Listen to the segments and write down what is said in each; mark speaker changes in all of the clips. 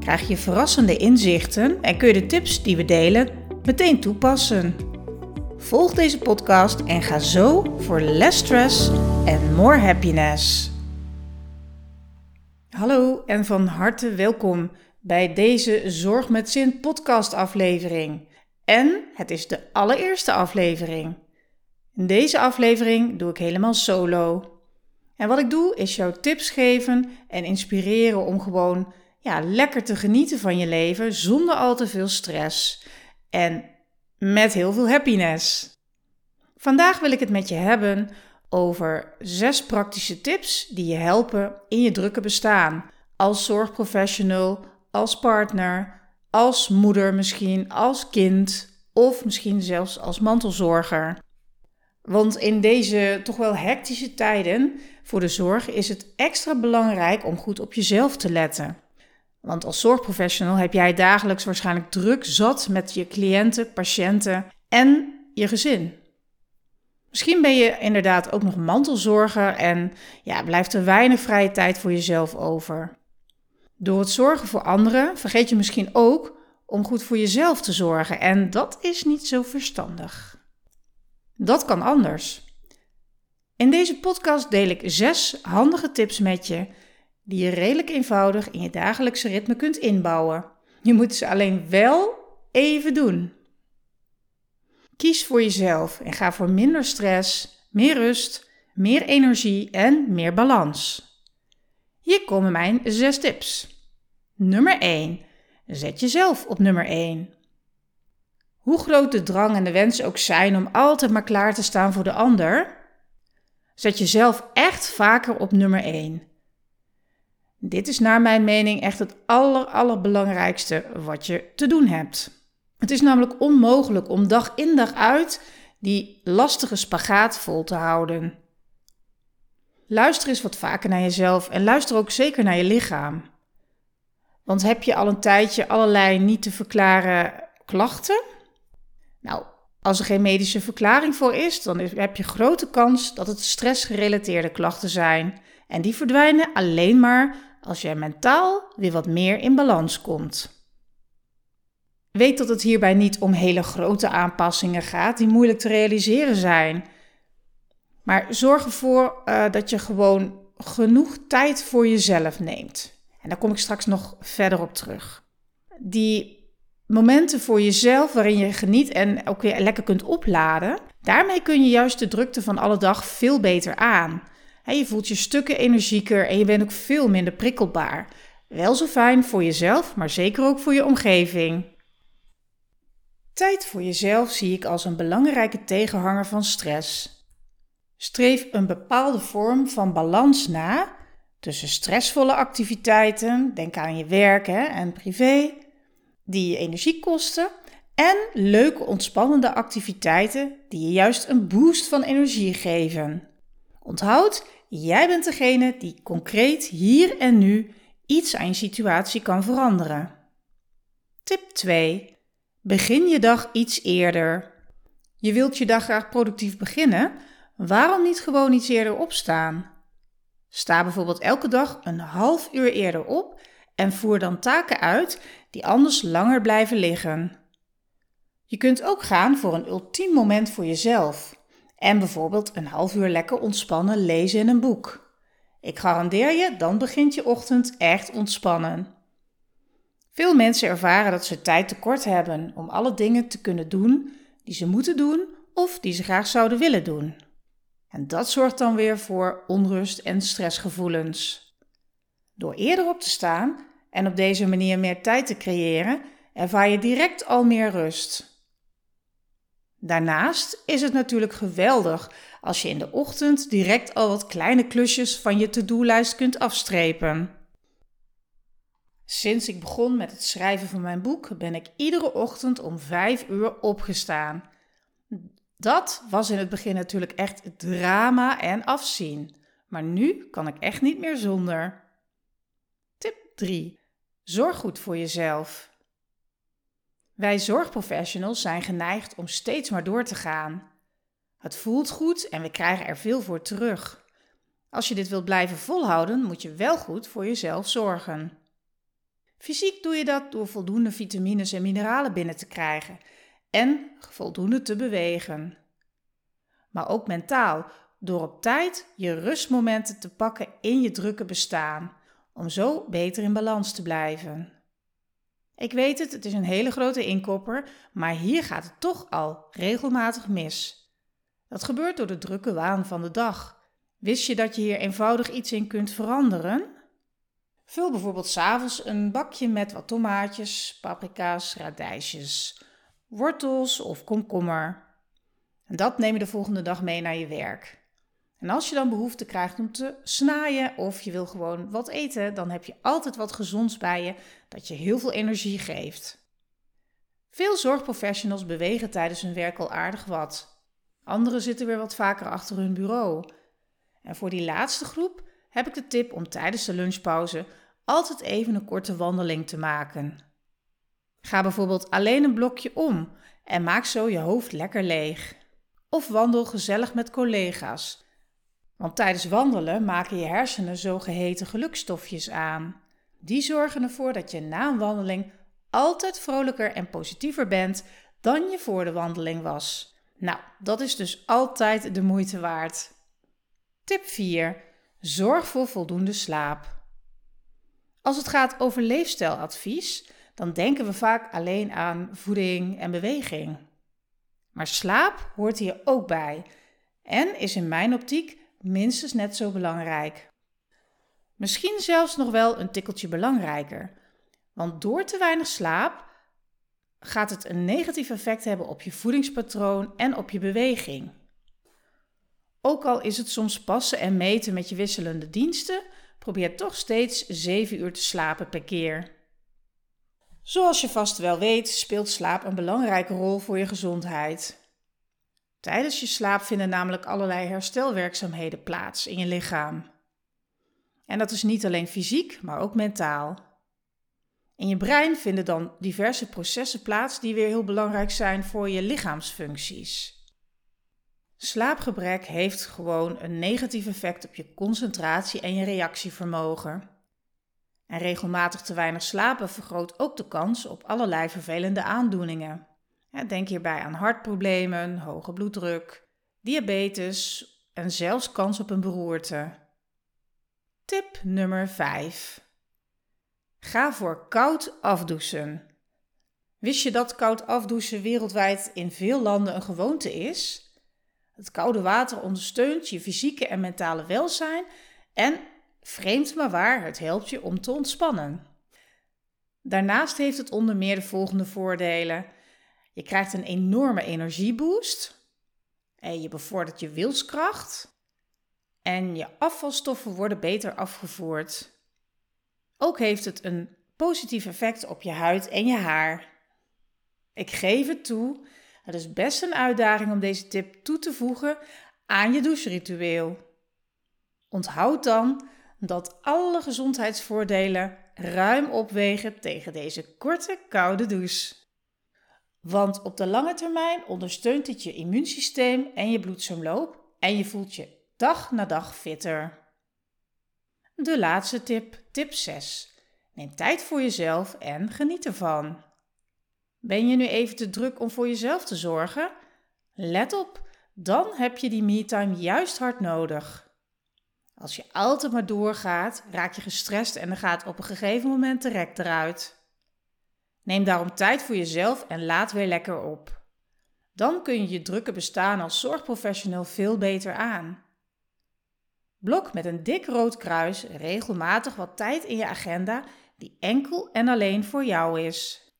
Speaker 1: krijg je verrassende inzichten en kun je de tips die we delen meteen toepassen. Volg deze podcast en ga zo voor less stress en more happiness. Hallo en van harte welkom bij deze Zorg met Zin podcast aflevering. En het is de allereerste aflevering. In deze aflevering doe ik helemaal solo. En wat ik doe is jou tips geven en inspireren om gewoon ja, lekker te genieten van je leven zonder al te veel stress en met heel veel happiness. Vandaag wil ik het met je hebben over zes praktische tips die je helpen in je drukke bestaan. Als zorgprofessional, als partner, als moeder misschien, als kind of misschien zelfs als mantelzorger. Want in deze toch wel hectische tijden voor de zorg is het extra belangrijk om goed op jezelf te letten. Want als zorgprofessional heb jij dagelijks waarschijnlijk druk zat met je cliënten, patiënten en je gezin. Misschien ben je inderdaad ook nog mantelzorger en ja, blijft er weinig vrije tijd voor jezelf over. Door het zorgen voor anderen vergeet je misschien ook om goed voor jezelf te zorgen en dat is niet zo verstandig. Dat kan anders. In deze podcast deel ik zes handige tips met je die je redelijk eenvoudig in je dagelijkse ritme kunt inbouwen. Je moet ze alleen wel even doen. Kies voor jezelf en ga voor minder stress, meer rust, meer energie en meer balans. Hier komen mijn zes tips. Nummer 1. Zet jezelf op nummer 1. Hoe groot de drang en de wens ook zijn om altijd maar klaar te staan voor de ander, zet jezelf echt vaker op nummer 1. Dit is naar mijn mening echt het aller, allerbelangrijkste wat je te doen hebt. Het is namelijk onmogelijk om dag in dag uit die lastige spagaat vol te houden. Luister eens wat vaker naar jezelf en luister ook zeker naar je lichaam. Want heb je al een tijdje allerlei niet te verklaren klachten? Nou, als er geen medische verklaring voor is, dan heb je grote kans dat het stressgerelateerde klachten zijn. En die verdwijnen alleen maar als jij mentaal weer wat meer in balans komt. Weet dat het hierbij niet om hele grote aanpassingen gaat die moeilijk te realiseren zijn. Maar zorg ervoor uh, dat je gewoon genoeg tijd voor jezelf neemt. En daar kom ik straks nog verder op terug. Die momenten voor jezelf waarin je geniet en ook weer lekker kunt opladen, daarmee kun je juist de drukte van alle dag veel beter aan. Je voelt je stukken energieker en je bent ook veel minder prikkelbaar. Wel zo fijn voor jezelf, maar zeker ook voor je omgeving. Tijd voor jezelf zie ik als een belangrijke tegenhanger van stress. Streef een bepaalde vorm van balans na tussen stressvolle activiteiten, denk aan je werk hè, en privé, die je energie kosten, en leuke ontspannende activiteiten die je juist een boost van energie geven. Onthoud, jij bent degene die concreet hier en nu iets aan je situatie kan veranderen. Tip 2. Begin je dag iets eerder. Je wilt je dag graag productief beginnen. Waarom niet gewoon iets eerder opstaan? Sta bijvoorbeeld elke dag een half uur eerder op en voer dan taken uit die anders langer blijven liggen. Je kunt ook gaan voor een ultiem moment voor jezelf en bijvoorbeeld een half uur lekker ontspannen lezen in een boek. Ik garandeer je, dan begint je ochtend echt ontspannen. Veel mensen ervaren dat ze tijd tekort hebben om alle dingen te kunnen doen die ze moeten doen of die ze graag zouden willen doen. En dat zorgt dan weer voor onrust en stressgevoelens. Door eerder op te staan en op deze manier meer tijd te creëren, ervaar je direct al meer rust. Daarnaast is het natuurlijk geweldig als je in de ochtend direct al wat kleine klusjes van je to-do-lijst kunt afstrepen. Sinds ik begon met het schrijven van mijn boek ben ik iedere ochtend om 5 uur opgestaan. Dat was in het begin natuurlijk echt drama en afzien. Maar nu kan ik echt niet meer zonder. Tip 3. Zorg goed voor jezelf. Wij zorgprofessionals zijn geneigd om steeds maar door te gaan. Het voelt goed en we krijgen er veel voor terug. Als je dit wilt blijven volhouden, moet je wel goed voor jezelf zorgen. Fysiek doe je dat door voldoende vitamines en mineralen binnen te krijgen en voldoende te bewegen. Maar ook mentaal, door op tijd je rustmomenten te pakken in je drukke bestaan, om zo beter in balans te blijven. Ik weet het, het is een hele grote inkopper, maar hier gaat het toch al regelmatig mis. Dat gebeurt door de drukke waan van de dag. Wist je dat je hier eenvoudig iets in kunt veranderen? Vul bijvoorbeeld s'avonds een bakje met wat tomaatjes, paprika's, radijsjes, wortels of komkommer. En dat neem je de volgende dag mee naar je werk. En als je dan behoefte krijgt om te snaaien of je wil gewoon wat eten, dan heb je altijd wat gezonds bij je dat je heel veel energie geeft. Veel zorgprofessionals bewegen tijdens hun werk al aardig wat. Anderen zitten weer wat vaker achter hun bureau. En voor die laatste groep heb ik de tip om tijdens de lunchpauze altijd even een korte wandeling te maken. Ga bijvoorbeeld alleen een blokje om en maak zo je hoofd lekker leeg. Of wandel gezellig met collega's. Want tijdens wandelen maken je hersenen zogeheten gelukstofjes aan. Die zorgen ervoor dat je na een wandeling altijd vrolijker en positiever bent dan je voor de wandeling was. Nou, dat is dus altijd de moeite waard. Tip 4. Zorg voor voldoende slaap. Als het gaat over leefstijladvies, dan denken we vaak alleen aan voeding en beweging. Maar slaap hoort hier ook bij en is in mijn optiek minstens net zo belangrijk. Misschien zelfs nog wel een tikkeltje belangrijker, want door te weinig slaap gaat het een negatief effect hebben op je voedingspatroon en op je beweging. Ook al is het soms passen en meten met je wisselende diensten, probeer toch steeds 7 uur te slapen per keer. Zoals je vast wel weet, speelt slaap een belangrijke rol voor je gezondheid. Tijdens je slaap vinden namelijk allerlei herstelwerkzaamheden plaats in je lichaam. En dat is niet alleen fysiek, maar ook mentaal. In je brein vinden dan diverse processen plaats die weer heel belangrijk zijn voor je lichaamsfuncties. Slaapgebrek heeft gewoon een negatief effect op je concentratie en je reactievermogen. En regelmatig te weinig slapen vergroot ook de kans op allerlei vervelende aandoeningen. Denk hierbij aan hartproblemen, hoge bloeddruk, diabetes en zelfs kans op een beroerte. Tip nummer 5. Ga voor koud afdouchen. Wist je dat koud afdouchen wereldwijd in veel landen een gewoonte is? Het koude water ondersteunt je fysieke en mentale welzijn en, vreemd maar waar, het helpt je om te ontspannen. Daarnaast heeft het onder meer de volgende voordelen. Je krijgt een enorme energieboost. En je bevordert je wilskracht. En je afvalstoffen worden beter afgevoerd. Ook heeft het een positief effect op je huid en je haar. Ik geef het toe, het is best een uitdaging om deze tip toe te voegen aan je doucheritueel. Onthoud dan dat alle gezondheidsvoordelen ruim opwegen tegen deze korte koude douche. Want op de lange termijn ondersteunt dit je immuunsysteem en je bloedsomloop en je voelt je dag na dag fitter. De laatste tip, tip 6. Neem tijd voor jezelf en geniet ervan. Ben je nu even te druk om voor jezelf te zorgen? Let op, dan heb je die me-time juist hard nodig. Als je altijd maar doorgaat, raak je gestrest en dan gaat op een gegeven moment de rek eruit. Neem daarom tijd voor jezelf en laat weer lekker op. Dan kun je je drukke bestaan als zorgprofessional veel beter aan. Blok met een dik rood kruis regelmatig wat tijd in je agenda die enkel en alleen voor jou is.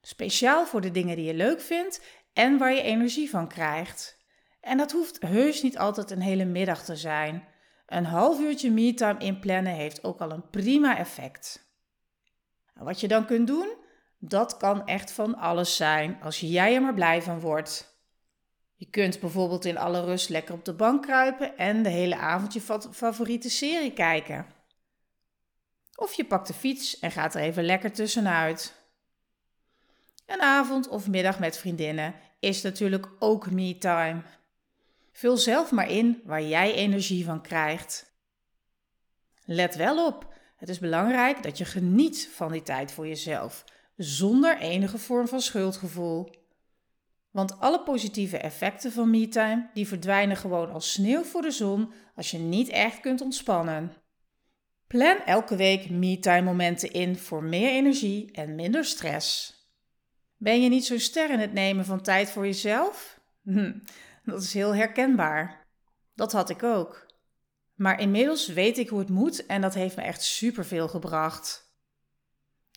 Speaker 1: Speciaal voor de dingen die je leuk vindt en waar je energie van krijgt. En dat hoeft heus niet altijd een hele middag te zijn. Een half uurtje me-time inplannen heeft ook al een prima effect. Wat je dan kunt doen, dat kan echt van alles zijn als jij er maar blij van wordt. Je kunt bijvoorbeeld in alle rust lekker op de bank kruipen en de hele avond je favoriete serie kijken. Of je pakt de fiets en gaat er even lekker tussenuit. Een avond of middag met vriendinnen is natuurlijk ook me-time. Vul zelf maar in waar jij energie van krijgt. Let wel op, het is belangrijk dat je geniet van die tijd voor jezelf, zonder enige vorm van schuldgevoel. Want alle positieve effecten van me-time die verdwijnen gewoon als sneeuw voor de zon als je niet echt kunt ontspannen. Plan elke week me-time momenten in voor meer energie en minder stress. Ben je niet zo ster in het nemen van tijd voor jezelf? Hm, dat is heel herkenbaar. Dat had ik ook. Maar inmiddels weet ik hoe het moet en dat heeft me echt superveel gebracht.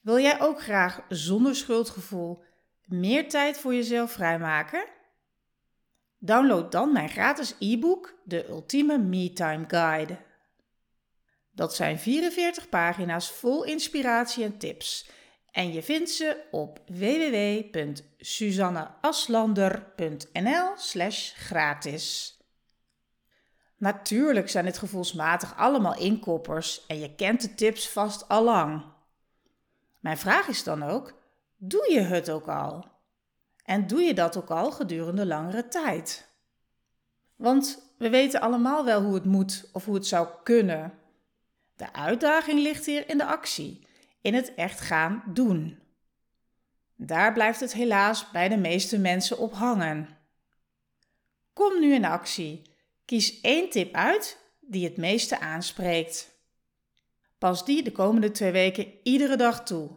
Speaker 1: Wil jij ook graag zonder schuldgevoel meer tijd voor jezelf vrijmaken? Download dan mijn gratis e-book De Ultieme Me Time Guide. Dat zijn 44 pagina's vol inspiratie en tips. En je vindt ze op www.suzanneaslander.nl/slash gratis. Natuurlijk zijn het gevoelsmatig allemaal inkoppers en je kent de tips vast al lang. Mijn vraag is dan ook: doe je het ook al? En doe je dat ook al gedurende langere tijd? Want we weten allemaal wel hoe het moet of hoe het zou kunnen. De uitdaging ligt hier in de actie, in het echt gaan doen. Daar blijft het helaas bij de meeste mensen op hangen. Kom nu in actie. Kies één tip uit die het meeste aanspreekt. Pas die de komende twee weken iedere dag toe.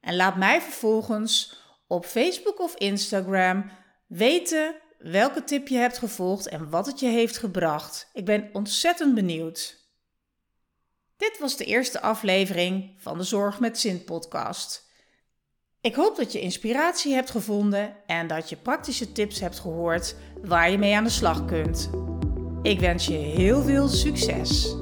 Speaker 1: En laat mij vervolgens op Facebook of Instagram weten welke tip je hebt gevolgd en wat het je heeft gebracht. Ik ben ontzettend benieuwd. Dit was de eerste aflevering van de Zorg met Zin podcast. Ik hoop dat je inspiratie hebt gevonden en dat je praktische tips hebt gehoord waar je mee aan de slag kunt. Ik wens je heel veel succes.